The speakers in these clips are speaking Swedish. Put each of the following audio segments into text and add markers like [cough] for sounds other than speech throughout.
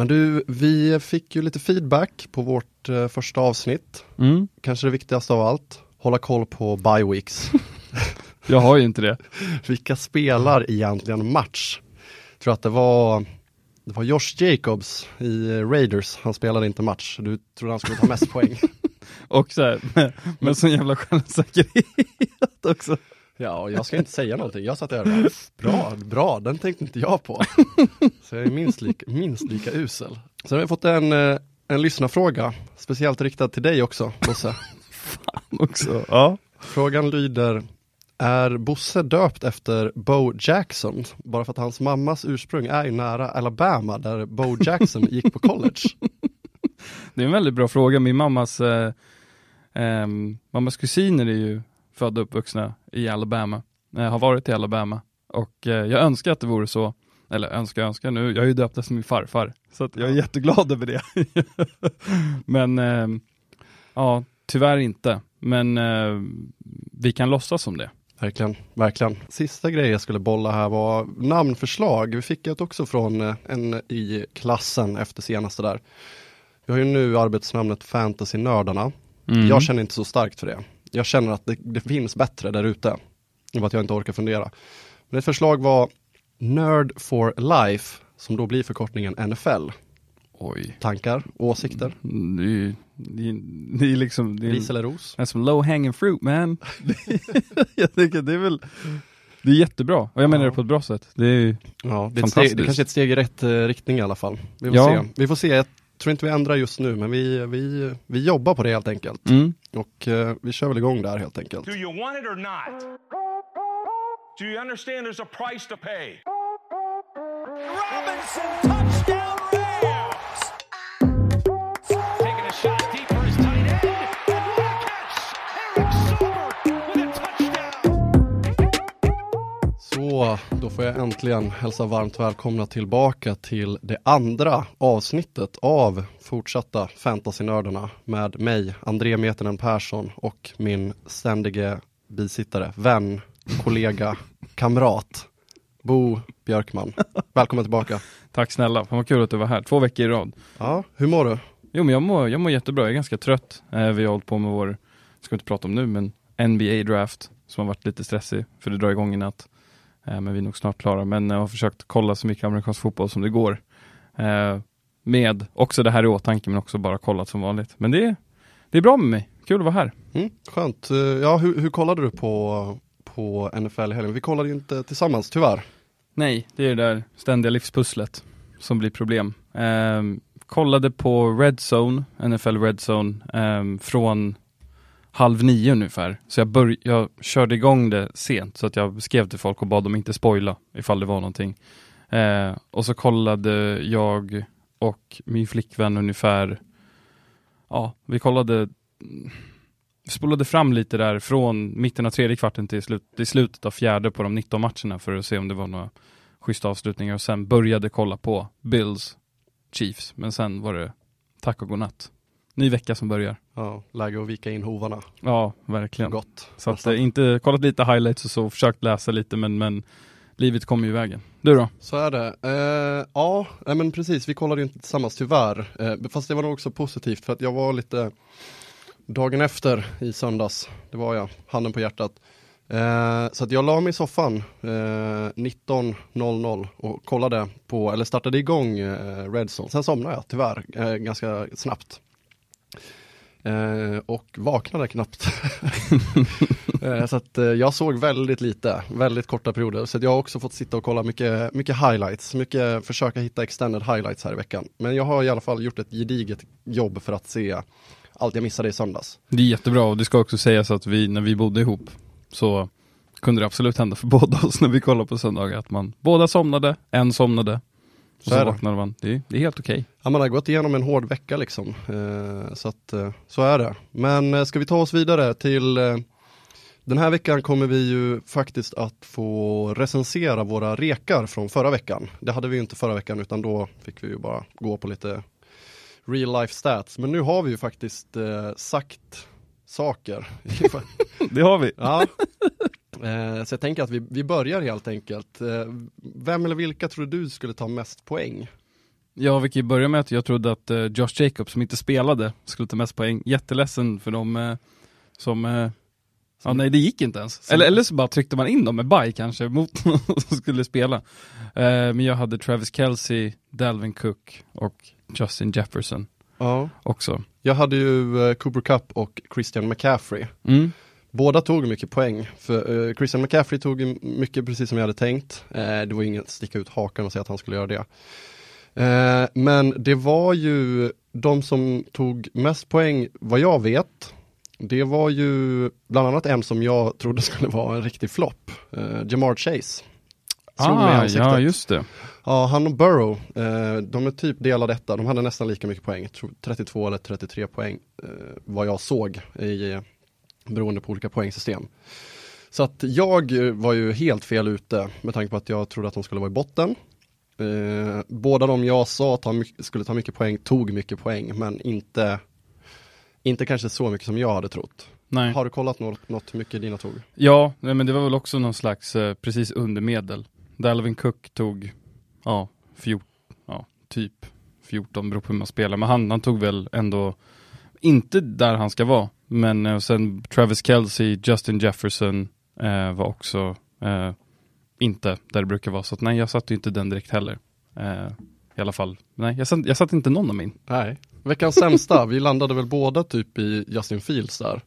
Men du, vi fick ju lite feedback på vårt eh, första avsnitt. Mm. Kanske det viktigaste av allt, hålla koll på bye weeks. [laughs] Jag har ju inte det. [laughs] Vilka spelar egentligen match? Jag tror att det var, det var Josh Jacobs i Raiders, han spelade inte match. Du trodde han skulle ta mest poäng. [laughs] Och så här, med, med sån jävla självsäkerhet också. Ja, och jag ska inte säga någonting. Jag satt där och bara, bra, bra, den tänkte inte jag på. [laughs] Så jag är minst lika, minst lika usel. Sen har vi fått en, eh, en lyssnarfråga, speciellt riktad till dig också, Bosse. [laughs] också. Ja. Frågan lyder, är Bosse döpt efter Bo Jackson? Bara för att hans mammas ursprung är ju nära Alabama, där Bo Jackson gick på college. [laughs] Det är en väldigt bra fråga. Min mammas, eh, ehm, mammas kusiner är ju födda och uppvuxna i Alabama. Eh, har varit i Alabama. Och eh, jag önskar att det vore så. Eller önskar, önskar nu. Jag är ju döpt efter min farfar. Så att jag är jätteglad över det. [laughs] Men ehm, ja, tyvärr inte. Men eh, vi kan låtsas som det. Verkligen, verkligen. Sista grejen jag skulle bolla här var namnförslag. Vi fick ett också från eh, en i klassen efter senaste där. Vi har ju nu arbetsnamnet Fantasy-nördarna. Mm. Jag känner inte så starkt för det. Jag känner att det, det finns bättre där ute. Och att jag inte orkar fundera. Men ett förslag var Nerd for Life, som då blir förkortningen NFL. Oj. Tankar, åsikter, Mm, Det är, ju- det är, det är liksom, det är, ris eller ros? Det är som low hanging fruit man. [laughs] jag tycker det är väl, det är jättebra. Och jag menar Ja. det på ett bra sätt. Det är Ja, det är, ett steg, Fantastiskt. det kanske är ett steg i rätt eh, riktning i alla fall. Vi får, Ja. se. vi får se, jag tror inte vi ändrar just nu, men vi, vi, vi jobbar på det helt enkelt. mm. Och eh, vi kör väl igång där helt enkelt. Do you want it or not? Do you understand there's a price to pay? Robinson, touchdown Så, då får jag äntligen hälsa varmt välkomna tillbaka till det andra avsnittet av fortsatta Fantasynördarna med mig, André Metenen Persson och min ständige bisittare, vän, kollega, kamrat, Bo Björkman. Välkommen tillbaka. Tack snälla, fan vad kul att du var här. Två veckor i rad. Ja, hur mår du? Jo men jag mår, jag mår jättebra, jag är ganska trött. Eh, vi har hållit på med vår, ska vi inte prata om nu, men NBA-draft som har varit lite stressig, för det drar igång i natt. Eh, men vi är nog snart klara, men jag har försökt kolla så mycket amerikansk fotboll som det går. Eh, med också det här i åtanke, men också bara kollat som vanligt. Men det, är- det är bra med mig, kul att vara här. Mm, skönt. Eh, Ja, hur, hur kollade du på, på NFL i helgen? Vi kollade ju inte tillsammans, tyvärr. Nej, det är det där ständiga livspusslet som blir problem. Ehm, kollade på Red Zone, NFL Red Zone, ehm, från halv nio ungefär. Så jag, bör- jag körde igång det sent så att jag skrev till folk och bad dem inte spoila ifall det var någonting. Eh, och så kollade jag och min flickvän ungefär, ja, vi kollade vi spolade fram lite där från mitten av tredje kvarten till, slut, till slutet av fjärde på de 19 matcherna för att se om det var några schyssta avslutningar och sen började kolla på Bills Chiefs. Men sen var det tack och godnatt. Ny vecka som börjar. Ja, läge att vika in hovarna. Ja, verkligen. Gott. Så att, eh, inte kollat lite highlights och så, försökt läsa lite men, men livet kommer ju i vägen. Du då? Så är det. Eh, ja, men precis. Vi kollade inte tillsammans tyvärr. Eh, fast det var nog också positivt för att jag var lite dagen efter i söndags. Det var jag, handen på hjärtat. Eh, så att jag la mig i soffan eh, 19.00 och kollade på, eller startade igång eh, Redzone. Sen somnade jag tyvärr eh, ganska snabbt. Eh, och vaknade knappt. [laughs] Eh, så att eh, jag såg väldigt lite, väldigt korta perioder. Så att jag har också fått sitta och kolla mycket, mycket highlights, mycket försöka hitta extended highlights här i veckan. Men jag har i alla fall gjort ett gediget jobb för att se allt jag missade i söndags. Det är jättebra och det ska också sägas att vi, när vi bodde ihop, så kunde det absolut hända för [laughs] båda oss när vi kollade på söndagar att man båda somnade, en somnade så så, vaknade man. Det är, det är helt okej. Ja, man har gått igenom en hård vecka liksom. Eh, så att, eh, så är det. Men eh, ska vi ta oss vidare till den här veckan kommer vi ju faktiskt att få recensera våra rekar från förra veckan. Det hade vi ju inte förra veckan utan då fick vi ju bara gå på lite real life stats. Men nu har vi ju faktiskt sagt saker. [laughs] Det har vi. ja. Eh, så jag tänker att vi, vi börjar helt enkelt. Eh, vem eller vilka tror du skulle ta mest poäng? Ja, vi kan ju börja med att jag trodde att eh, Josh Jacobs som inte spelade skulle ta mest poäng. Jätteledsen för dem som... Ja, nej, det gick inte ens. Eller, eller så bara tryckte man in dem med bye kanske mot någon som skulle spela. Eh, men jag hade Travis Kelce, Dalvin Cook och Justin Jefferson Ja. också. Jag hade ju Cooper Cup och Christian McCaffrey. Mm. Båda tog mycket poäng, för eh, Christian McCaffrey tog mycket precis som jag hade tänkt. Eh, det var inget sticka ut hakan och säga att han skulle göra det. Eh, men det var ju de som tog mest poäng, vad jag vet, det var ju bland annat en som jag trodde [laughs] skulle vara en riktig flopp, eh, Jamar Chase. Slog Ah, ja, just det. Ja, han och Burrow, eh, de är typ delade detta. De hade nästan lika mycket poäng, jag tror 32 eller 33 poäng, eh, vad jag såg, i, beroende på olika poängsystem. Så att jag eh, var ju helt fel ute med tanke på att jag trodde att de skulle vara i botten. Eh, båda de jag sa ta, skulle ta mycket poäng tog mycket poäng, men inte, inte kanske så mycket som jag hade trott. Nej. Har du kollat något, något hur mycket dina tog? Ja, nej, men det var väl också någon slags eh, precis under medel. Dalvin Cook tog, ja, fjort, ja, typ 14, beror på hur man spelar. Men han, han tog väl ändå, inte där han ska vara. Men eh, sen Travis Kelce, Justin Jefferson eh, var också eh, inte där det brukar vara. Så att, nej, jag satte inte den direkt heller. Eh, I alla fall, nej, jag satte satt inte någon av min. Nej. Veckans sämsta, vi landade väl båda typ i Justin Fields där.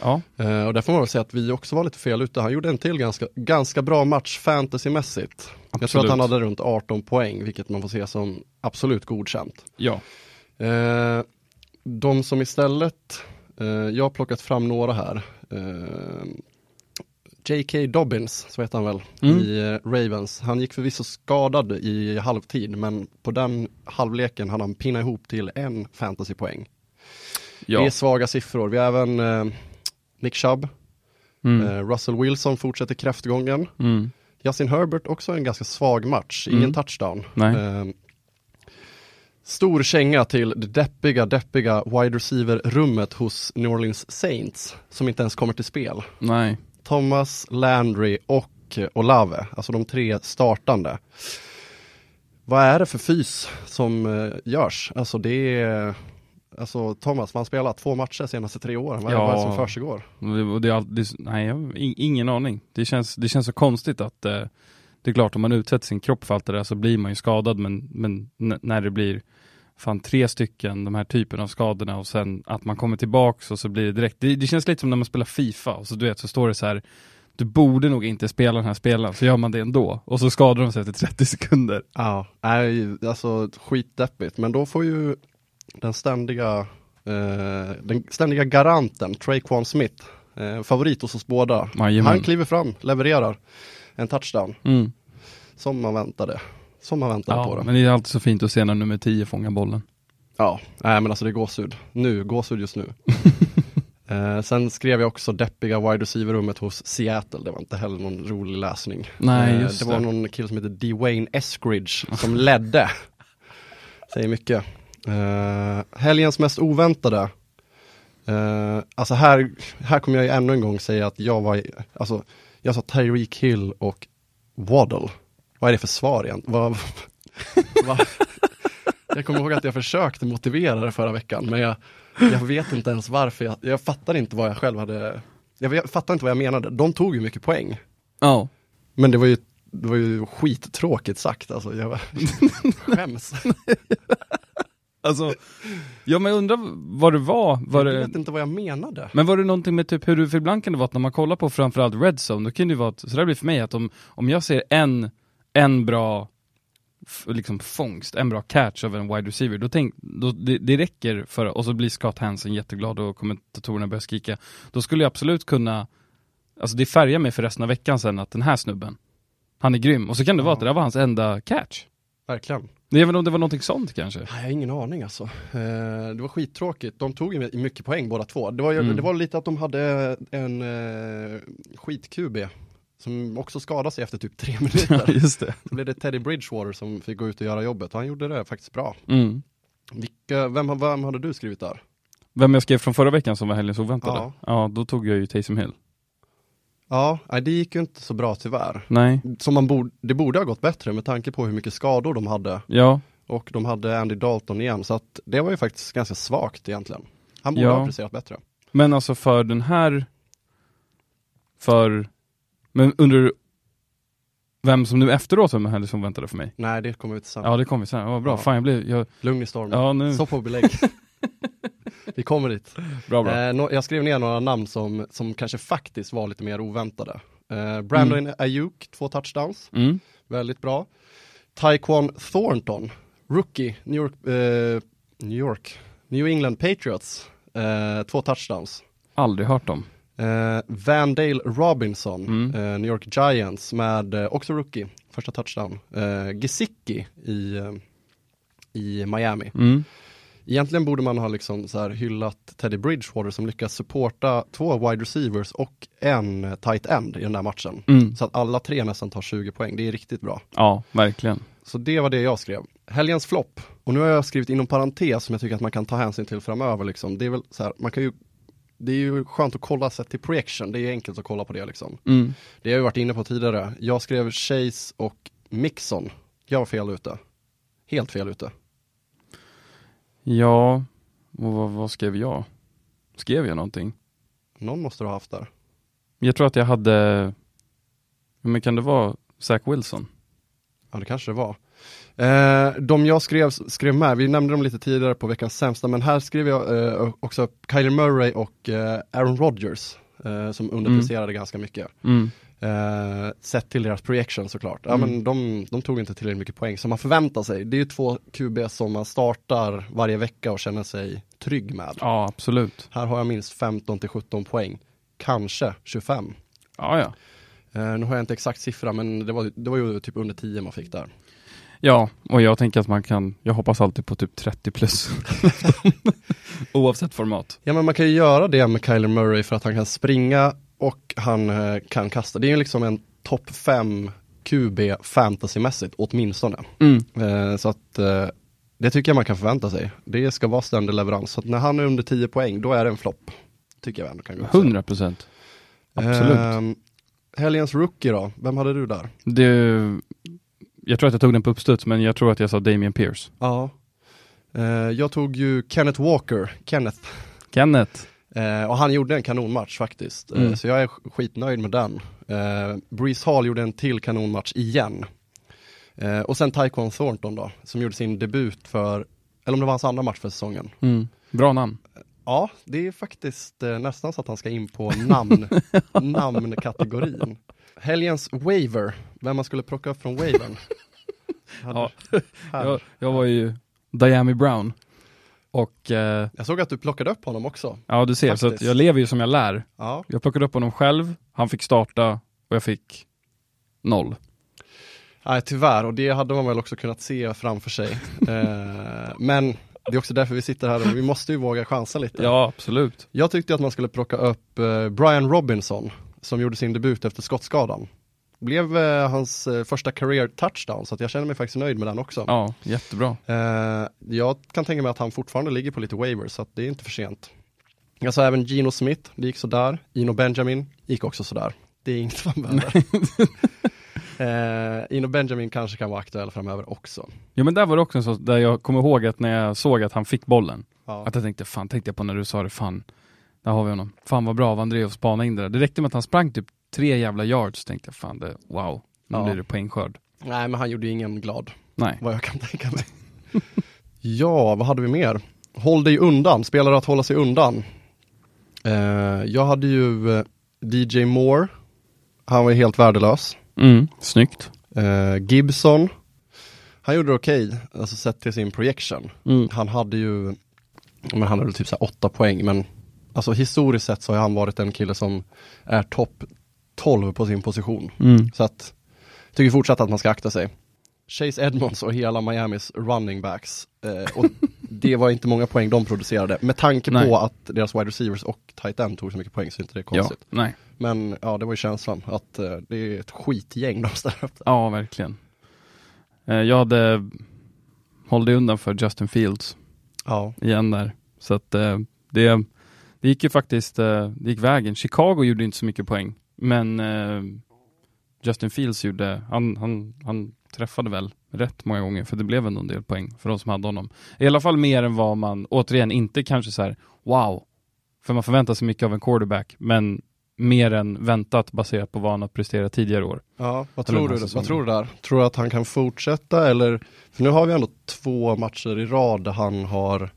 Ja, Eh, och där får man väl säga att vi också var lite fel ute. Han gjorde en till ganska, ganska bra match fantasymässigt. Jag tror Absolut. att han hade runt 18 poäng, vilket man får se som absolut godkänt. ja, Eh, de som istället, jag har plockat fram några här. Eh, J.K. Dobbins, så heter han väl, Mm. i eh, Ravens. Han gick förvisso skadad i halvtid, men på den halvleken hade han pinnat ihop till en fantasypoäng. Det ja. är svaga siffror. Vi har även eh, Nick Chubb, Mm. eh, Russell Wilson fortsätter kräftgången. Mm. Justin Herbert också en ganska svag match, ingen Mm. touchdown. Eh, stor känga till det deppiga, deppiga wide receiver-rummet hos New Orleans Saints, som inte ens kommer till spel. Nej. Thomas, Landry och eh, Olave, alltså de tre startande. Vad är det för fys som eh, görs? Alltså det är, alltså Thomas, man spelar två matcher senaste tre åren, vad Ja. är det som försiggår? Det, det det, nej, jag har in- ingen aning. Det känns, det känns så konstigt att eh, det är klart om man utsätter sin kropp för allt det där så blir man ju skadad men, men när det blir fan tre stycken de här typen av skadorna och sen att man kommer tillbaks och så blir det direkt, det, det känns lite som när man spelar FIFA och så du vet så står det så här du borde nog inte spela den här spelaren, så gör man det ändå. Och så skadar de sig efter 30 sekunder. Ja, nej, alltså skitdeppigt, men då får ju den ständiga, eh, den ständiga garanten, Traquan Smith, eh, favorit hos oss båda. Jajamän. Han kliver fram, levererar en touchdown, Mm. som man väntade. Som man väntade på Ja, det. men det är alltid så fint att se när nummer 10 fångar bollen. Ja, nej men alltså det är gåshud. Nu, gåshud just nu. [laughs] eh, sen skrev jag också deppiga wide receiver-rummet hos Seattle, det var inte heller någon rolig läsning. Nej, Eh, just det var det. någon kille som heter Dwayne Eskridge [laughs] som ledde. Säger mycket. Eh, helgens mest oväntade. Eh, alltså här, här kommer jag ju ännu en gång säga att jag var, alltså jag sa Tyreek Hill och Waddle. Vad är det för svar egentligen? Vad, [laughs] vad, jag kommer ihåg att jag försökte motivera det förra veckan, men jag, jag vet inte ens varför. Jag, jag fattar inte vad jag själv hade, jag, fattar inte vad jag menade. De tog ju mycket poäng. Ja. Men det var ju, det var ju skittråkigt sagt alltså. Jag [laughs] skäms. [laughs] Alltså, ja men jag undrar vad det var. var Jag det... vet inte vad jag menade. Men var det någonting med typ hur du, för ibland kan det vara att när man kollar på framförallt Red Zone, då kan det ju vara att, så där blir det för mig att om, om jag ser en, en bra liksom fångst, en bra catch av en wide receiver, då tänk, då, det, det räcker för, och så blir Scott Hansen jätteglad och kommentatorerna börjar skrika. Då skulle jag absolut kunna, alltså det färgar mig för resten av veckan sen att den här snubben, han är grym. Och så kan det vara att det där var hans enda catch. Verkligen. Det är väl om det var någonting sånt kanske? Nej, Jag har ingen aning alltså. Eh, det var skittråkigt. De tog ju mycket poäng båda två. Det var, ju, Mm. det var lite att de hade en eh, skit-QB som också skadade sig efter typ tre [laughs] minuter. Just det. Då blev det Teddy Bridgewater som fick gå ut och göra jobbet och han gjorde det faktiskt bra. Mm. Vilka, vem, vem hade du skrivit där? Vem jag skrev från förra veckan som var helgens oväntade? Ja. Ja, då tog jag ju Taysom Hill. Ja, det gick ju inte så bra tyvärr. Nej, Som man borde, det borde ha gått bättre med tanke på hur mycket skador de hade. ja, och de hade Andy Dalton igen, så att det var ju faktiskt ganska svagt egentligen. Han borde Ja. ha presterat bättre. Men alltså för den här, för, men under vem som nu efteråt med här som väntade för mig. Nej, det kommer ut sen. Ja det kom vi sen, ja, bra, Ja. fan jag blev, jag, Lugn i stormen. ja nu, Så på belägg. [laughs] Vi kommer dit. bra bra. Eh, nå- jag skrev ner några namn som, som kanske faktiskt var lite mer oväntade. Eh, Brandon Ayuk, två touchdowns. Mm. Väldigt bra. Taekwon Thornton, rookie, New York, eh, New York, New England Patriots, eh, två touchdowns. Aldrig hört dem. Eh, Vandale Robinson, Mm. eh, New York Giants med eh, också rookie, första touchdown. Eh, Gesicki i, i Miami. Mm. Egentligen borde man ha liksom så här hyllat Teddy Bridgewater som lyckas supporta två wide receivers och en tight end i den där matchen. Mm. Så att alla tre nästan tar 20 poäng, det är riktigt bra. Ja, verkligen. Så det var det jag skrev. Helgens flopp. Och nu har jag skrivit inom parentes som jag tycker att man kan ta hänsyn till framöver liksom. Det är väl så här, man kan ju det är ju skönt att kolla sett till projection, det är enkelt att kolla på det liksom. Mm. Det har jag varit inne på tidigare. Jag skrev Chase och Mixon. Jag var fel ute. Helt fel ute. Ja, och vad, vad skrev jag? Skrev jag någonting? Någon måste du ha haft där. Jag tror att jag hade, men kan det vara Zach Wilson? Ja, det kanske det var. Eh, de jag skrev, skrev med, vi nämnde dem lite tidigare på veckans sämsta, men här skrev jag eh, också Kyler Murray och eh, Aaron Rodgers, eh, som underpresterade ganska mycket. Mm. Eh, sett till deras projection såklart. Ja, Mm. men de, de tog inte tillräckligt mycket poäng som man förväntar sig. Det är ju två QB som man startar varje vecka och känner sig trygg med. Ja, absolut. Här har jag minst 15 till 17 poäng, kanske 25. Ja, ja. Eh, nu har jag inte exakt siffra, men det var, det var ju typ under 10 man fick där. Ja, och jag tänker att man kan, jag hoppas alltid på typ 30 plus. [laughs] Oavsett format. Ja men man kan ju göra det med Kyler Murray för att han kan springa och han eh, kan kasta. Det är ju liksom en topp 5 QB fantasymässigt åtminstone. Mm. Eh, så att eh, det tycker jag man kan förvänta sig. Det ska vara ständig leverans. Så att när han är under 10 poäng, då är det en flopp. Tycker jag ändå kan gå ut och säga. 100 procent. Absolut. Ehm, helgens rookie då, vem hade du där? Det, jag tror att jag tog den på uppstuds, men jag tror att jag sa Damian Pierce. Ja. Eh, jag tog ju Kenneth Walker, Kenneth. Kenneth. Eh, och han gjorde en kanonmatch faktiskt. Eh, Mm. så jag är sk- skitnöjd med den. Eh, Breeze Hall gjorde en till kanonmatch igen. Eh, och sen Taekwon Thornton då, som gjorde sin debut för, eller om det var hans andra match för säsongen. Mm. Bra namn. Ja, det är faktiskt eh, nästan så att han ska in på namn, [laughs] namnkategorin. Helgens waiver, vem man skulle plocka upp från wavern. [laughs] Ja. Jag, jag var ju Diami Brown. Och eh, Jag såg att du plockade upp honom också. ja, du ser, så Faktiskt. jag lever ju som jag lär. Ja, Jag plockade upp honom själv, han fick starta och jag fick noll. Nej, tyvärr, och det hade man väl också kunnat se framför sig. [laughs] eh, men det är också därför vi sitter här och vi måste ju våga chansa lite. Ja, absolut. Jag tyckte att man skulle plocka upp eh, Brian Robinson, som gjorde sin debut efter skottskadan. Blev eh, hans eh, första career touchdown, så jag känner mig faktiskt nöjd med den också. Ja, jättebra. Eh, jag kan tänka mig att han fortfarande ligger på lite waivers, så det är inte för sent. Jag sa även Gino Smith, det gick sådär. Ino Benjamin gick också sådär. Det är inget man behöver. eh, Ino Benjamin kanske kan vara aktuell framöver också. Ja men där var det också en sån där jag kommer ihåg att när jag såg att han fick bollen, Ja. att jag tänkte, fan tänkte jag på när du sa det, fan, där har vi honom. Fan vad bra av André att spana in det där. Det räckte med att han sprang typ tre jävla yards, tänkte jag, fan det, wow, nu Ja. blir det poängskörd. Nej, men han gjorde ju ingen glad, Nej. vad jag kan tänka mig. [laughs] ja, vad hade vi mer? Håll dig undan, spelare att hålla sig undan. Eh, jag hade ju eh, DJ Moore, han var ju helt värdelös. Mm, snyggt. Eh, Gibson, han gjorde det okej, alltså sett till sin projection. Mm. Han hade ju, men han hade typ så åtta poäng, men alltså historiskt sett så har han varit en kille som är topp 12 på sin position. Mm. Så att, jag tycker fortsatt att man ska akta sig. Chase Edmonds och hela Miamis running backs, eh, och [laughs] det var inte många poäng de producerade. Med tanke Nej. på att deras wide receivers och tight end tog så mycket poäng så är inte det Ja, konstigt. nej. Men ja, det var ju känslan att eh, det är ett skitgäng de ställer upp. Ja, verkligen. Eh, jag hade hållit undan för Justin Fields Ja, igen där. Så att eh, det, det gick ju faktiskt, eh, det gick vägen. Chicago gjorde inte så mycket poäng, men eh, Justin Fields gjorde, han, han, han träffade väl rätt många gånger, för det blev ändå en del poäng för de som hade honom. I alla fall mer än vad man, återigen, inte kanske så här wow, för man förväntar sig mycket av en quarterback, men mer än väntat baserat på vad han har presterat tidigare år. Ja, vad tror du? Vad tror du där? Tror du att han kan fortsätta eller? För nu har vi ändå två matcher i rad där han har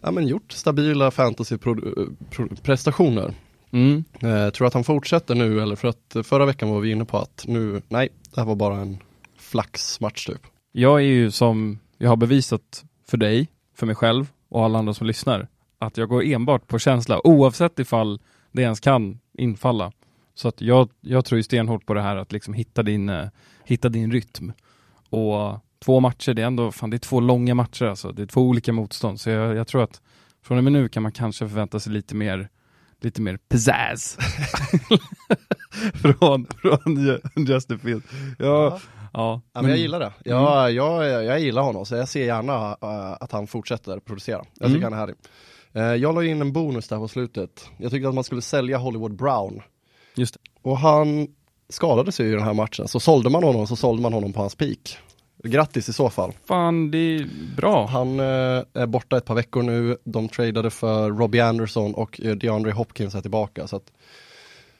ja, men gjort stabila fantasy-prestationer. Mm. Eh, tror du att han fortsätter nu eller för att förra veckan var vi inne på att nu, nej, det här var bara en flaxmatch typ. Jag är ju som jag har bevisat för dig, för mig själv och alla andra som lyssnar, att jag går enbart på känsla, oavsett ifall det ens kan infalla. Så att jag, jag tror ju stenhårt på det här att liksom hitta din, eh, hitta din rytm. Och två matcher, det är ändå, fan det är två långa matcher alltså, det är två olika motstånd. Så jag, jag tror att från och med nu kan man kanske förvänta sig lite mer, lite mer pizzazz. [laughs] från, från Ju- Justin Fields. Ja, ja. Ja, men jag gillar det. Mm. Jag, jag, jag gillar honom, så jag ser gärna eh, att han fortsätter producera. Jag tycker Mm. han är härlig. Eh, jag la in en bonus där på slutet. Jag tyckte att man skulle sälja Hollywood Brown. Just det. Och han skadade sig i den här matchen, så sålde man honom så sålde man honom på hans peak. Grattis i så fall. Fan, det är bra. Han eh, är borta ett par veckor nu, de tradade för Robbie Anderson och eh, DeAndre Hopkins är tillbaka. Så att,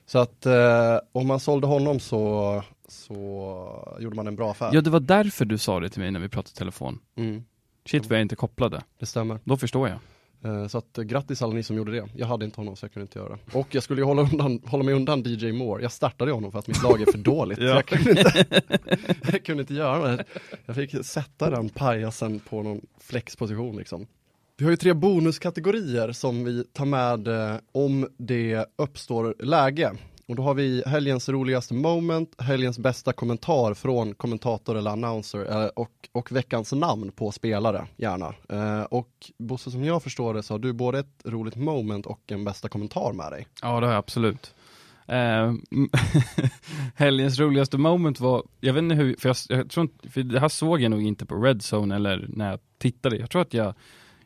så att eh, om man sålde honom så, så gjorde man en bra affär. Ja, det var därför du sa det till mig när vi pratade i telefon. Mm, Shit, vi är inte kopplade. det stämmer. Då förstår jag. Eh, Så att eh, grattis alla ni som gjorde det. Jag hade inte honom så jag kunde inte göra det. Och jag skulle ju hålla, undan, hålla mig undan DJ Moore. Jag startade honom för att mitt lag är för dåligt. [laughs] Ja. Jag, kunde inte, [laughs] jag kunde inte göra det. Jag fick sätta den pajasen på någon flexposition liksom. Vi har ju tre bonuskategorier som vi tar med eh, om det uppstår läge. Och då har vi helgens roligaste moment, helgens bästa kommentar från kommentator eller announcer eh, och, och veckans namn på spelare, gärna. Eh, och Bosse, som jag förstår det så har du både ett roligt moment och en bästa kommentar med dig. Ja, det har jag absolut. Eh, [laughs] helgens roligaste moment var, jag vet inte hur, för jag, jag tror inte, för det här såg jag nog inte på Redzone eller när jag tittade. Jag tror att jag,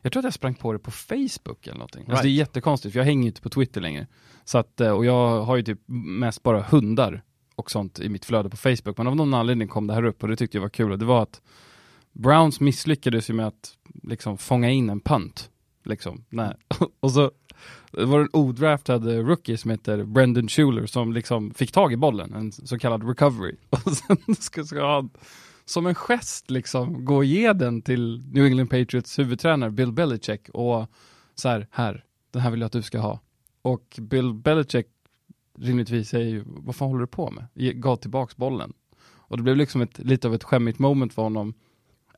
jag tror att jag sprang på det på Facebook eller någonting. Alltså det är Right. jättekonstigt, för jag hänger ju inte på Twitter längre. Så att, eh, och jag har ju typ mest bara hundar och sånt i mitt flöde på Facebook. Men av någon anledning kom det här upp och det tyckte jag var kul. Och det var att Browns misslyckades ju med att liksom fånga in en punt. Liksom. Nej. [laughs] och så det var en odraftad rookie som heter Brendan Schuler som liksom fick tag i bollen, en så kallad recovery. [laughs] Och sen ska, ska han som en gest liksom gå och ge den till New England Patriots huvudtränare Bill Belichick och så här, här, den här vill jag att du ska ha. Och Bill Belichick rimligtvis säger ju, vad fan håller du på med? Gav tillbaks bollen. Och det blev liksom ett, lite av ett skämmigt moment för honom.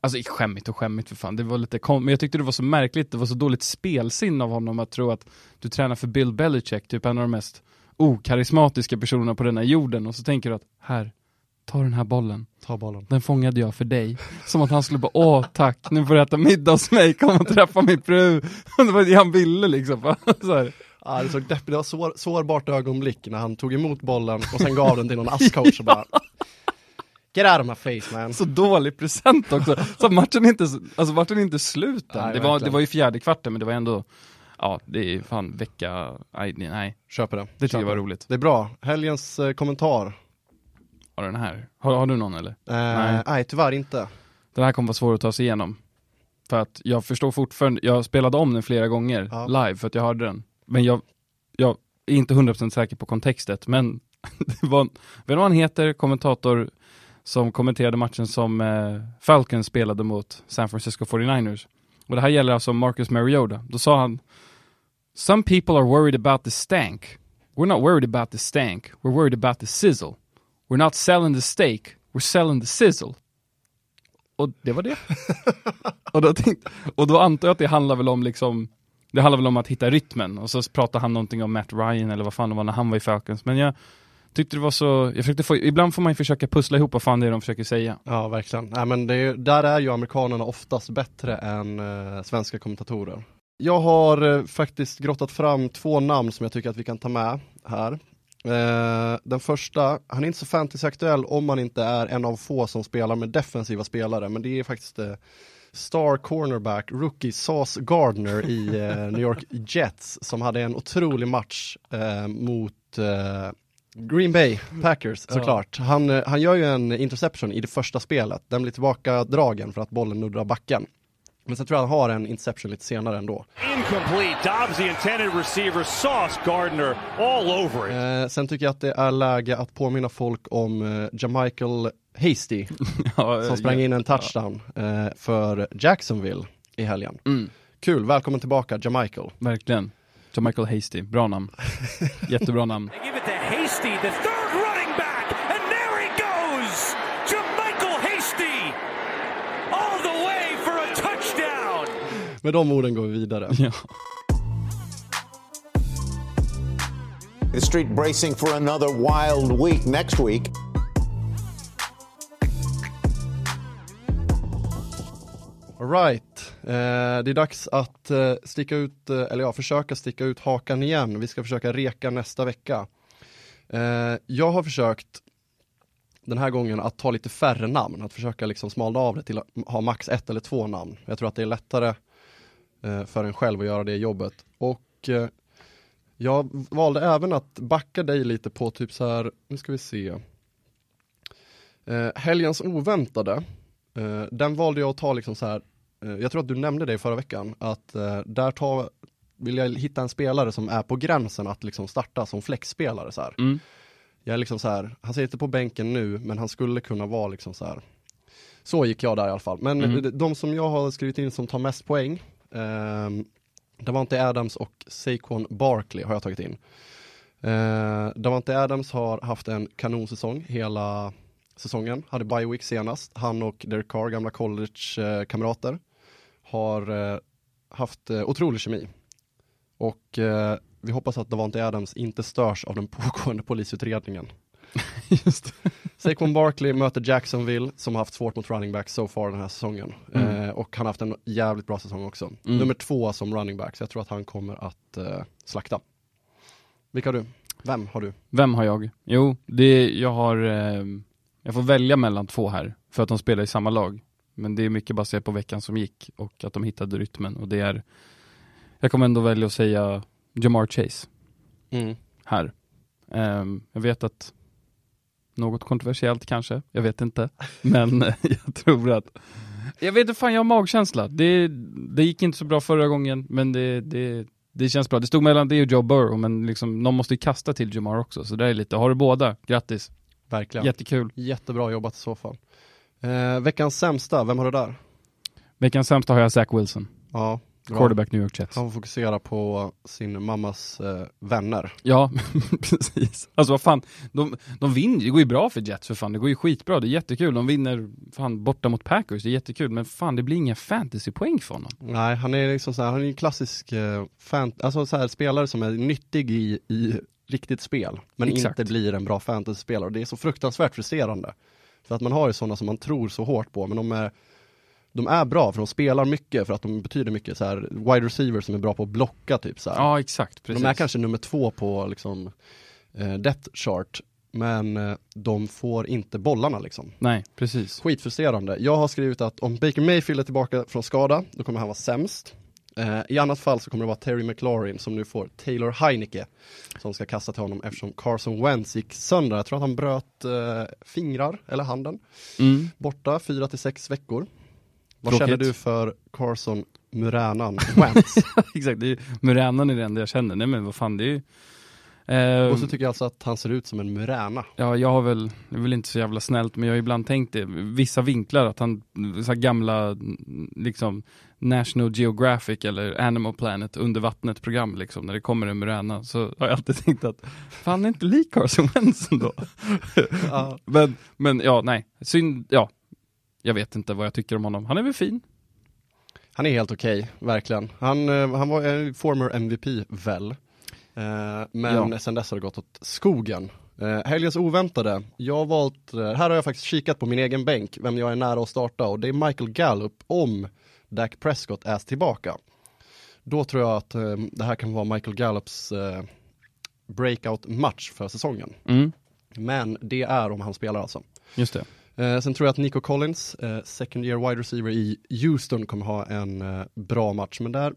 Alltså skämmigt och skämmigt för fan, det var lite kom- men jag tyckte det var så märkligt, det var så dåligt spelsinne av honom att tro att du tränar för Bill Belichick, typ en av de mest okarismatiska personerna på den här jorden och så tänker du att här, ta den här bollen, Ta bollen. den fångade jag för dig. Som att han skulle bara, åh tack, nu får du äta middag hos mig, kom och träffa min fru. [laughs] det var det han ville liksom. [laughs] så här. Ja, det, såg deppigt, det var sår, sårbart ögonblick när han tog emot bollen och sen gav den till någon askcoach och bara Get out of my face man. Så dålig present också. Så matchen är inte, alltså matchen är inte slut än. Nej, det, var, det var ju fjärde kvarten men det var ändå, ja det är fan vecka, nej, nej Köper det. det tycker jag var roligt. Det är bra. Helgens eh, kommentar. Ja den här, har, har du någon eller? Eh, Nej. nej. tyvärr inte. Den här kommer vara svår att ta sig igenom. För att jag förstår fortfarande, jag spelade om den flera gånger Ja. live för att jag hörde den. Men jag, jag är inte 100% säker på kontextet, men [laughs] det var, vet du vad han heter, kommentator som kommenterade matchen som eh, Falcons spelade mot San Francisco 49ers. Och det här gäller alltså Marcus Mariota. Då sa han Some people are worried about the stank. We're not worried about the stank. We're worried about the sizzle. We're not selling the steak. We're selling the sizzle. Och det var det. [laughs] och, då tänkte, och då antar jag att det handlar väl om liksom Det handlar väl om att hitta rytmen och så pratar han någonting om Matt Ryan eller vad fan det var när han var i Falcons. Men jag tyckte det var så, jag försökte få, ibland får man ju försöka pussla ihop vad fan det är de försöker säga. Ja, verkligen. Nej, men är, där är ju amerikanerna oftast bättre än eh, svenska kommentatorer. Jag har eh, faktiskt grottat fram två namn som jag tycker att vi kan ta med här. Eh, den första, han är inte så fantasyaktuell om man inte är en av få som spelar med defensiva spelare, men det är faktiskt eh, Star cornerback, rookie Sauce Gardner i eh, [laughs] New York Jets som hade en otrolig match eh, mot eh, Green Bay Packers såklart. Han, eh, han gör ju en interception i det första spelet. Den blir tillbaka dragen för att bollen nuddar backen. Men sen tror jag han har en interception lite senare ändå. Incomplete. Dobbs, the intended receiver, Sauce Gardner all over it. Eh, sen tycker jag att det är läge att påminna folk om eh, Jamichael Hasty [laughs] Ja, som sprang in en touchdown eh, för Jacksonville i helgen. Mm, Kul, välkommen tillbaka Jamichael. verkligen. Så Michael Hasty, bra namn. [laughs] Jättebra namn. They give it to Hasty, the third running back, and there he goes! Jermichael Hasty! All the way for a touchdown! Med de orden går vi vidare. Ja. The street bracing for another wild week next week. Alright, eh, det är dags att eh, sticka ut, eh, eller ja, försöka sticka ut hakan igen. Vi ska försöka reka nästa vecka. Eh, jag har försökt den här gången att ta lite färre namn, att försöka liksom smalna av det till att ha max ett eller två namn. Jag tror att det är lättare eh, för en själv att göra det jobbet. Och eh, jag valde även att backa dig lite på typ så här, nu ska vi se. Eh, helgens oväntade, eh, den valde jag att ta liksom så här Eh, jag tror att du nämnde det förra veckan, att eh, där tar, vill jag hitta en spelare som är på gränsen att liksom starta som flexspelare så här. Mm. Jag är liksom så här, han sitter på bänken nu, men han skulle kunna vara liksom så här. Så gick jag där i alla fall. Men Mm. de som jag har skrivit in som tar mest poäng, eh, Davante Adams och Saquon Barkley har jag tagit in. Eh, Davante Adams har haft en kanonsäsong hela säsongen, hade bye week senast. Han och Derek Carr, gamla college-kamrater, har eh, haft eh, otrolig kemi. Och eh, vi hoppas att Davante Adams inte störs av den [laughs] pågående polisutredningen. Just det. Saquon Barkley möter Jacksonville som har haft svårt mot running back so far den här säsongen. Mm. Eh, och han har haft en jävligt bra säsong också. Mm. Nummer två som running back, så jag tror att han kommer att eh, slakta. Vilka har du? Vem har du? Vem har jag? Jo, det, jag har, eh, jag får välja mellan två här, för att de spelar i samma lag. Men det är mycket baserat på veckan som gick och att de hittade rytmen och det är, jag kommer ändå välja att säga Jamar Chase här. Ehm, jag vet att något kontroversiellt kanske, jag vet inte. Men [laughs] jag tror att jag vet inte fan, jag har magkänsla. Det, det gick inte så bra förra gången, men det, det, det känns bra. Det stod mellan det och Joe Burrow, men liksom, någon måste ju kasta till Jamar också. Så det är lite, har du båda, grattis. Verkligen. Jättekul. Jättebra jobbat i så fall. Eh, veckans sämsta, vem har du där? Veckans sämsta har jag Zach Wilson, Ja. Quarterback New York Jets. Han får fokusera på sin mammas eh, vänner. Ja, [laughs] precis. Alltså vad fan, de, de vinner, det går ju bra för Jets för fan, det går ju skitbra, det är jättekul, de vinner fan borta mot Packers, det är jättekul, men fan det blir inga fantasypoäng för honom. Nej, han är liksom så här, han är en klassisk eh, fan, alltså så här, spelare som är nyttig i, i riktigt spel, men Exakt. inte blir en bra fantasyspelare. Det är så fruktansvärt frustrerande. För att man har ju sådana som man tror så hårt på, men de är, de är bra för de spelar mycket, för att de betyder mycket. Så här, wide receiver som är bra på att blocka typ så här. Ja, exakt, precis. De är kanske nummer två på liksom, eh, depth chart, men eh, de får inte bollarna liksom. Nej, precis. Skitfrustrerande. Jag har skrivit att om Baker Mayfield är tillbaka från skada, då kommer han vara sämst. Eh, I annat fall så kommer det vara Terry McLaurin som nu får Taylor Heineke som ska kasta till honom eftersom Carson Wentz gick sönder. Jag tror att han bröt eh, fingrar eller handen. Mm. Borta fyra till sex veckor. Vad Tråkigt. känner du för Carson Muranan [laughs] Wentz? [laughs] exakt, det är, Muränan är det enda jag känner, nej men vad fan det är ju... Eh, Och så tycker jag alltså att han ser ut som en Murana. Ja, jag har väl, det är väl inte så jävla snällt, men jag har ibland tänkt det, vissa vinklar, att han, så gamla, liksom, National Geographic eller Animal Planet under vattnet program liksom, när det kommer en muräna, så har jag alltid [laughs] tänkt att, fan är inte lik Carson Wentz ändå. Ja. men, men ja, nej, synd, ja, jag vet inte vad jag tycker om honom, han är väl fin. Han är helt okej, verkligen. Han, eh, han var en former MVP väl. Eh, men Ja. sen dess har det gått åt skogen. Eh, helgens oväntade, jag har valt, här har jag faktiskt kikat på min egen bänk, vem jag är nära att starta och det är Michael Gallup om Dak Prescott är tillbaka. Då tror jag att eh, det här kan vara Michael Gallups eh, breakout match för säsongen. Mm, Men det är om han spelar alltså. just det. Eh, sen tror jag att Nico Collins, eh, second year wide receiver i Houston, kommer ha en eh, bra match. Men där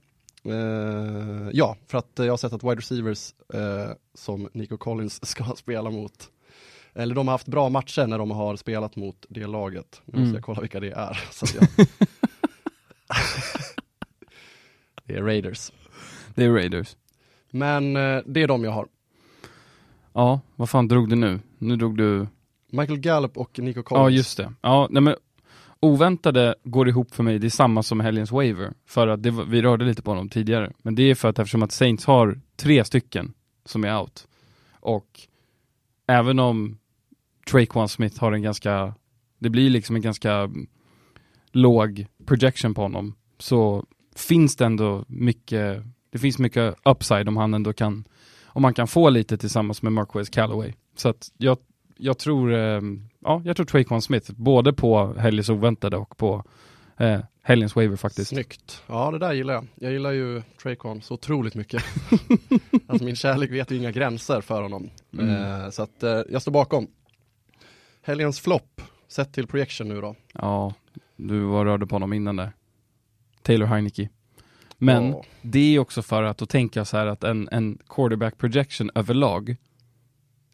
Eh, ja, för att eh, jag har sett att wide receivers eh, som Nico Collins [laughs] ska spela mot, eller de har haft bra matcher när de har spelat mot det laget. Nu måste Mm. jag kolla vilka det är. [laughs] Så jag... [laughs] det är Raiders. Det är Raiders. Men det är de jag har. Ja, vad fan drog du nu? Nu drog du Michael Gallup och Nico Collins. Ja, just det. Ja, nej men oväntade går ihop för mig, det är samma som helgens waiver. För att det, vi rörde lite på honom tidigare. Men det är för att eftersom att Saints har tre stycken som är out. Och även om Traquan Smith har en ganska, det blir liksom en ganska låg projection på honom. Så finns det ändå mycket, det finns mycket upside om han ändå kan, om man kan få lite tillsammans med Marquez Callaway. Så att jag jag tror, eh, ja, jag tror Traquan Smith, både på helgens oväntade och på eh, helgens waiver faktiskt. Snyggt. Ja, det där gillar jag. Jag gillar ju Traycon så otroligt mycket. [laughs] alltså min kärlek vet ju inga gränser för honom. Mm. Eh, så att eh, jag står bakom. Helgens flopp, sett till projection nu då. Ja, du var rörde på honom innan där. Taylor Heineke. Men Ja. det är också för att då tänker jag så här att en, en quarterback projection överlag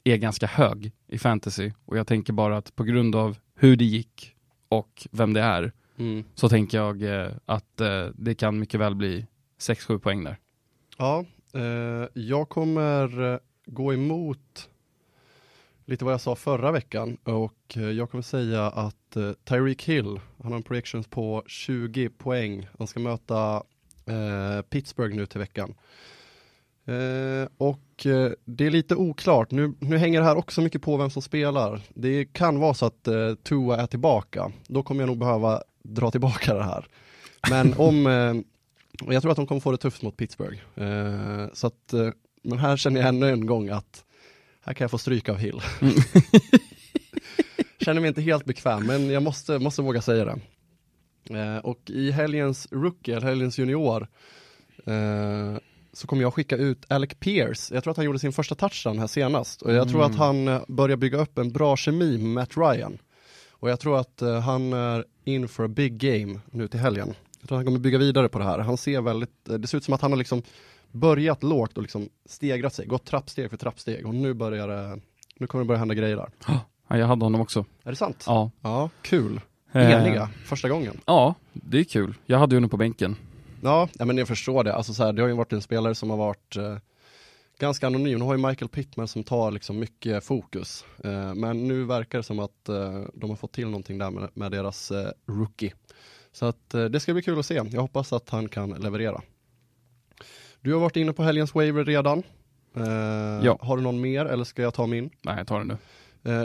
är ganska hög i fantasy. Och jag tänker bara att på grund av hur det gick och vem det är, Mm. så tänker jag eh, att eh, det kan mycket väl bli 6-7 poäng där. Ja, eh, jag kommer eh, gå emot lite vad jag sa förra veckan och eh, jag kommer säga att eh, Tyreek Hill, han har en projections på 20 poäng. Han ska möta Pittsburgh nu till veckan. Eh, och eh, det är lite oklart, nu, nu hänger det här också mycket på vem som spelar. Det kan vara så att eh, Tua är tillbaka, då kommer jag nog behöva dra tillbaka det här. Men [laughs] om, eh, jag tror att de kommer få det tufft mot Pittsburgh. Eh, så att, men här känner jag ännu en gång att här kan jag få stryk av Hill. [laughs] känner mig inte helt bekväm, men jag måste, måste våga säga det. Och i helgens rookie, helgens junior, så kommer jag skicka ut Alec Pierce. Jag tror att han gjorde sin första touchdown här senast. Och jag tror att han eh, börjar bygga upp en bra kemi med Matt Ryan. Och jag tror att eh, han är in for a big game nu till helgen. Jag tror att han kommer bygga vidare på det här. Han ser väldigt, eh, det ser ut som att han har liksom börjat lågt och liksom stegrat sig, gått trappsteg för trappsteg och nu börjar det, nu kommer det börja hända grejer där. Ja, jag hade honom också. Är det sant? Ja. Ja, kul. Eh, Eniga, första gången. Ja, det är kul. Jag hade honom på bänken. Ja, men jag förstår det. Alltså så här, det har ju varit en spelare som har varit eh, ganska anonym. Nu har ju Michael Pittman som tar liksom mycket fokus. Eh, men nu verkar det som att eh, de har fått till någonting där med, med deras eh, rookie. Så att eh, det ska bli kul att se. Jag hoppas att han kan leverera. Du har varit inne på helgens waiver redan. Eh, Ja. Har du någon mer eller ska jag ta min? Nej, jag tar den nu.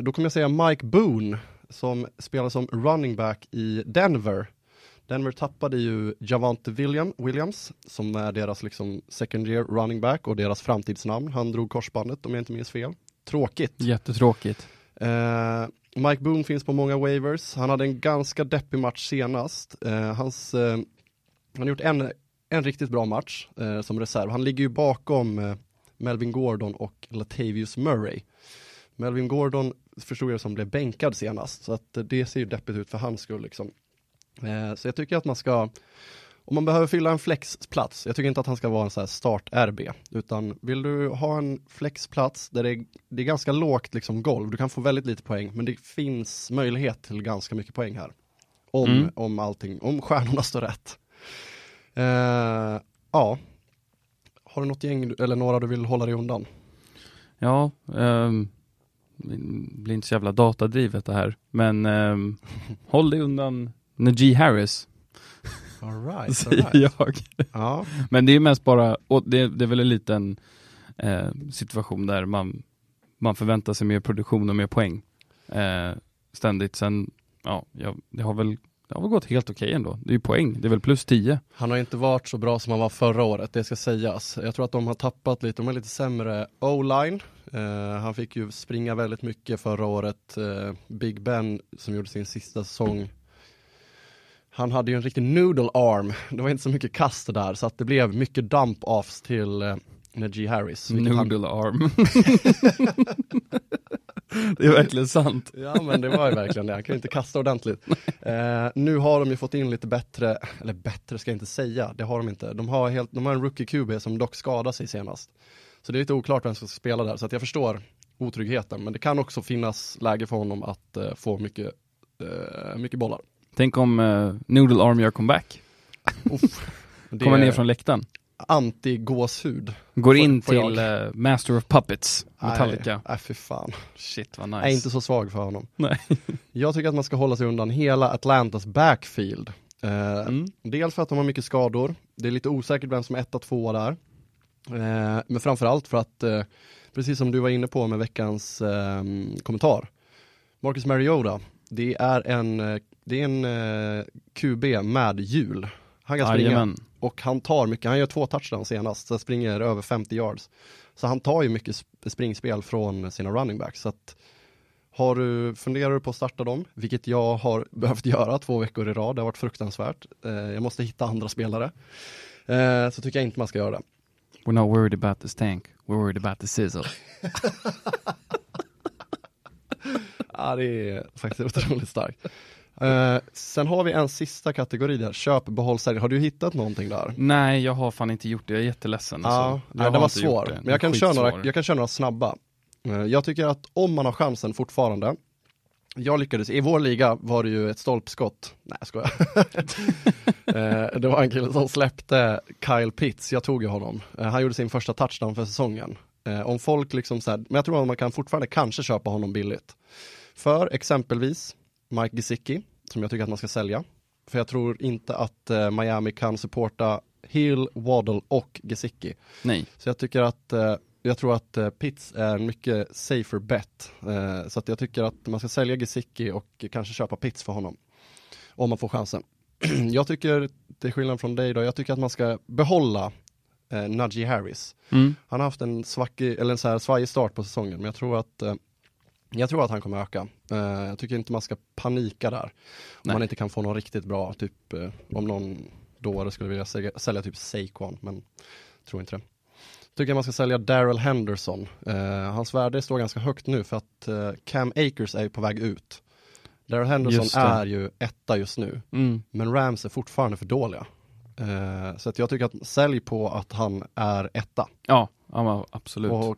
Då kommer jag säga Mike Boone som spelar som running back i Denver. Denver tappade ju Javante William, Williams som är deras liksom second year running back och deras framtidsnamn. Han drog korsbandet om jag inte minns fel. Tråkigt. Jättetråkigt. Eh, Mike Boone finns på många waivers. Han hade en ganska deppig match senast. Eh, hans, eh, han har gjort en, en riktigt bra match eh, som reserv. Han ligger ju bakom eh, Melvin Gordon och Latavius Murray. Melvin Gordon förstod jag som blev bänkad senast, så att eh, det ser ju deppigt ut för hans skull liksom. Eh, så jag tycker att man ska, om man behöver fylla en flexplats, jag tycker inte att han ska vara en sån här start-RB, utan vill du ha en flexplats där det är, det är ganska lågt liksom golv, du kan få väldigt lite poäng, men det finns möjlighet till ganska mycket poäng här. Om, Mm. om allting, om stjärnorna står rätt. Eh, ja, har du något gäng, eller några du vill hålla dig undan? Ja, um, blir inte så jävla datadrivet det här. Men ehm, [laughs] håll dig undan Najee Harris, [laughs] All right, säger jag. Ja, Men det är mest bara, det, det är väl en liten eh, situation där man, man förväntar sig mer produktion och mer poäng eh, ständigt. Sen, ja, jag, det har väl det har väl gått helt okej ändå. Det är ju poäng, det är väl plus 10. Han har inte varit så bra som han var förra året, det ska sägas. Jag tror att de har tappat lite, de har lite sämre o-line. Eh, han fick ju springa väldigt mycket förra året. Eh, Big Ben som gjorde sin sista säsong. Han hade ju en riktig noodle arm. Det var inte så mycket kast där, så att det blev mycket dump offs till eh, Najee Harris. vilket han- Noodle arm. [laughs] Det är verkligen sant. Ja men det var ju verkligen det, han kan ju inte kasta ordentligt. Eh, nu har de ju fått in lite bättre, eller bättre ska jag inte säga, det har de inte. De har, helt, de har en rookie QB som dock skadade sig senast. Så det är lite oklart vem som ska spela där, så att jag förstår otryggheten. Men det kan också finnas läge för honom att eh, få mycket, eh, mycket bollar. Tänk om uh, Noodle Arm gör comeback. Uff, [laughs] Kommer ner från läktaren. Anti-gåshud. Går Får- in får jag? till eh, Master of Puppets, Metallica. Nej, fy fan. Shit vad nice. Jag är inte så svag för honom. Nej. [laughs] Jag tycker att man ska hålla sig undan hela Atlantas backfield. Eh, Mm. Dels för att de har mycket skador, det är lite osäkert vem som är etta, tvåa där. Eh, men framförallt för att, eh, precis som du var inne på med veckans eh, kommentar, Marcus Mariota, det är en, det är en eh, QB med hjul. Han kan springa Jajamän. och han tar mycket, han gör två touchdowns senast, så springer över 50 yards. Så han tar ju mycket sp- springspel från sina running backs. Så att, har du, funderar du på att starta dem, vilket jag har [laughs] behövt göra två veckor i rad, det har varit fruktansvärt. Eh, jag måste hitta andra spelare. Eh, så tycker jag inte man ska göra det. We're not worried about this tank, we're worried about the sizzle. [laughs] Ja, det är faktiskt otroligt starkt. Eh, sen har vi en sista kategori där, köp, behåll, sälj. Har du hittat någonting där? Nej, jag har fan inte gjort det, jag är jätteledsen. Ja, alltså. nej, har var svår. Men jag kan, köra några, jag kan köra några snabba. Eh, Jag tycker att om man har chansen fortfarande, jag lyckades, i vår liga var det ju ett stolpskott, nej jag skojar. [laughs] Eh, det var en kille som släppte Kyle Pitts, jag tog ju honom. Eh, Han gjorde sin första touchdown för säsongen. Eh, Om folk liksom så här, men jag tror att man kan fortfarande kanske köpa honom billigt. För exempelvis Mike Gesicki, som jag tycker att man ska sälja. För jag tror inte att eh, Miami kan supporta Hill, Waddle och Gesicki. Nej, Så jag tycker att, eh, jag tror att eh, Pitts är en mycket safer bet. Eh, så att jag tycker att man ska sälja Gesicki och kanske köpa Pitts för honom. Om man får chansen. [clears throat] jag tycker, till skillnad från dig då, jag tycker att man ska behålla eh, Najee Harris. mm. Han har haft en svackig, eller en så här svajig start på säsongen, men jag tror att eh, jag tror att han kommer öka. Eh, jag tycker inte man ska panika där. Om Nej. man inte kan få någon riktigt bra, typ eh, om någon dåre skulle vilja sälja, sälja typ Saquon, men tror inte det. Tycker man ska sälja Daryl Henderson. Eh, hans värde står ganska högt nu för att Cam Akers är på väg ut. Daryl Henderson är ju etta just nu, Mm. men Rams är fortfarande för dåliga. Så att jag tycker att sälj på att han är etta. Ja, ja absolut. Och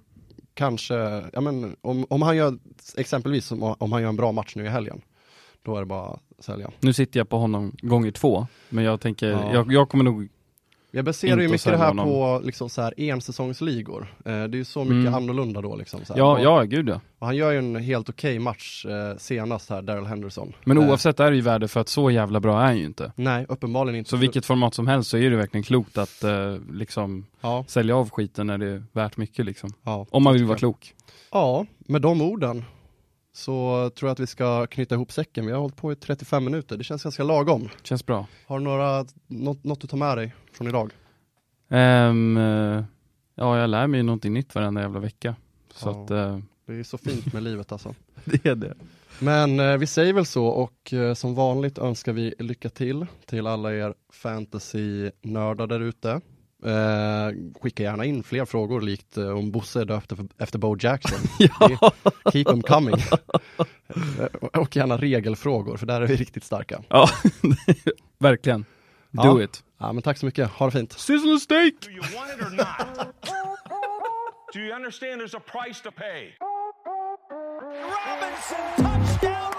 kanske, ja men om, om han gör, exempelvis om, om han gör en bra match nu i helgen, då är det bara att sälja. Nu sitter jag på honom gånger två, men jag tänker, Ja. jag, jag kommer nog, Jag baserar ju mycket det här honom. på liksom så här ensäsongsligor. Eh, det är ju så mycket Mm. annorlunda då liksom. Så här. ja, och, ja gud ja. och han gör ju en helt okej match eh, senast här, Daryl Henderson. Men Eh, oavsett är det ju värde för att så jävla bra är han ju inte. Nej, uppenbarligen inte. Så vilket format som helst så är det verkligen klokt att liksom Ja, sälja av skiten när det är värt mycket liksom. ja. Om man vill vara klok. Ja, med de orden så tror jag att vi ska knyta ihop säcken. Vi har hållit på i 35 minuter, det känns ganska lagom. Känns bra. Har du några, något, något du tar med dig från idag? Eh, ja, jag lär mig någonting nytt varenda jävla vecka. Så Ja. att eh, Det är så fint med livet alltså. [laughs] det är det. Men eh, vi säger väl så och eh, som vanligt önskar vi lycka till till alla er fantasy-nördar där ute. Eh, skicka gärna in fler frågor likt eh, om Bosse är döpt efter, efter Bo Jackson. [laughs] Ja. Keep them coming. Eh, och gärna regelfrågor för där är vi riktigt starka. ja, [laughs] verkligen. Do Ja. it. Ja, men tack så mycket, ha det fint. Sizzle steak! Do you want it or not? Do you understand there's a price to pay? Robinson touchdown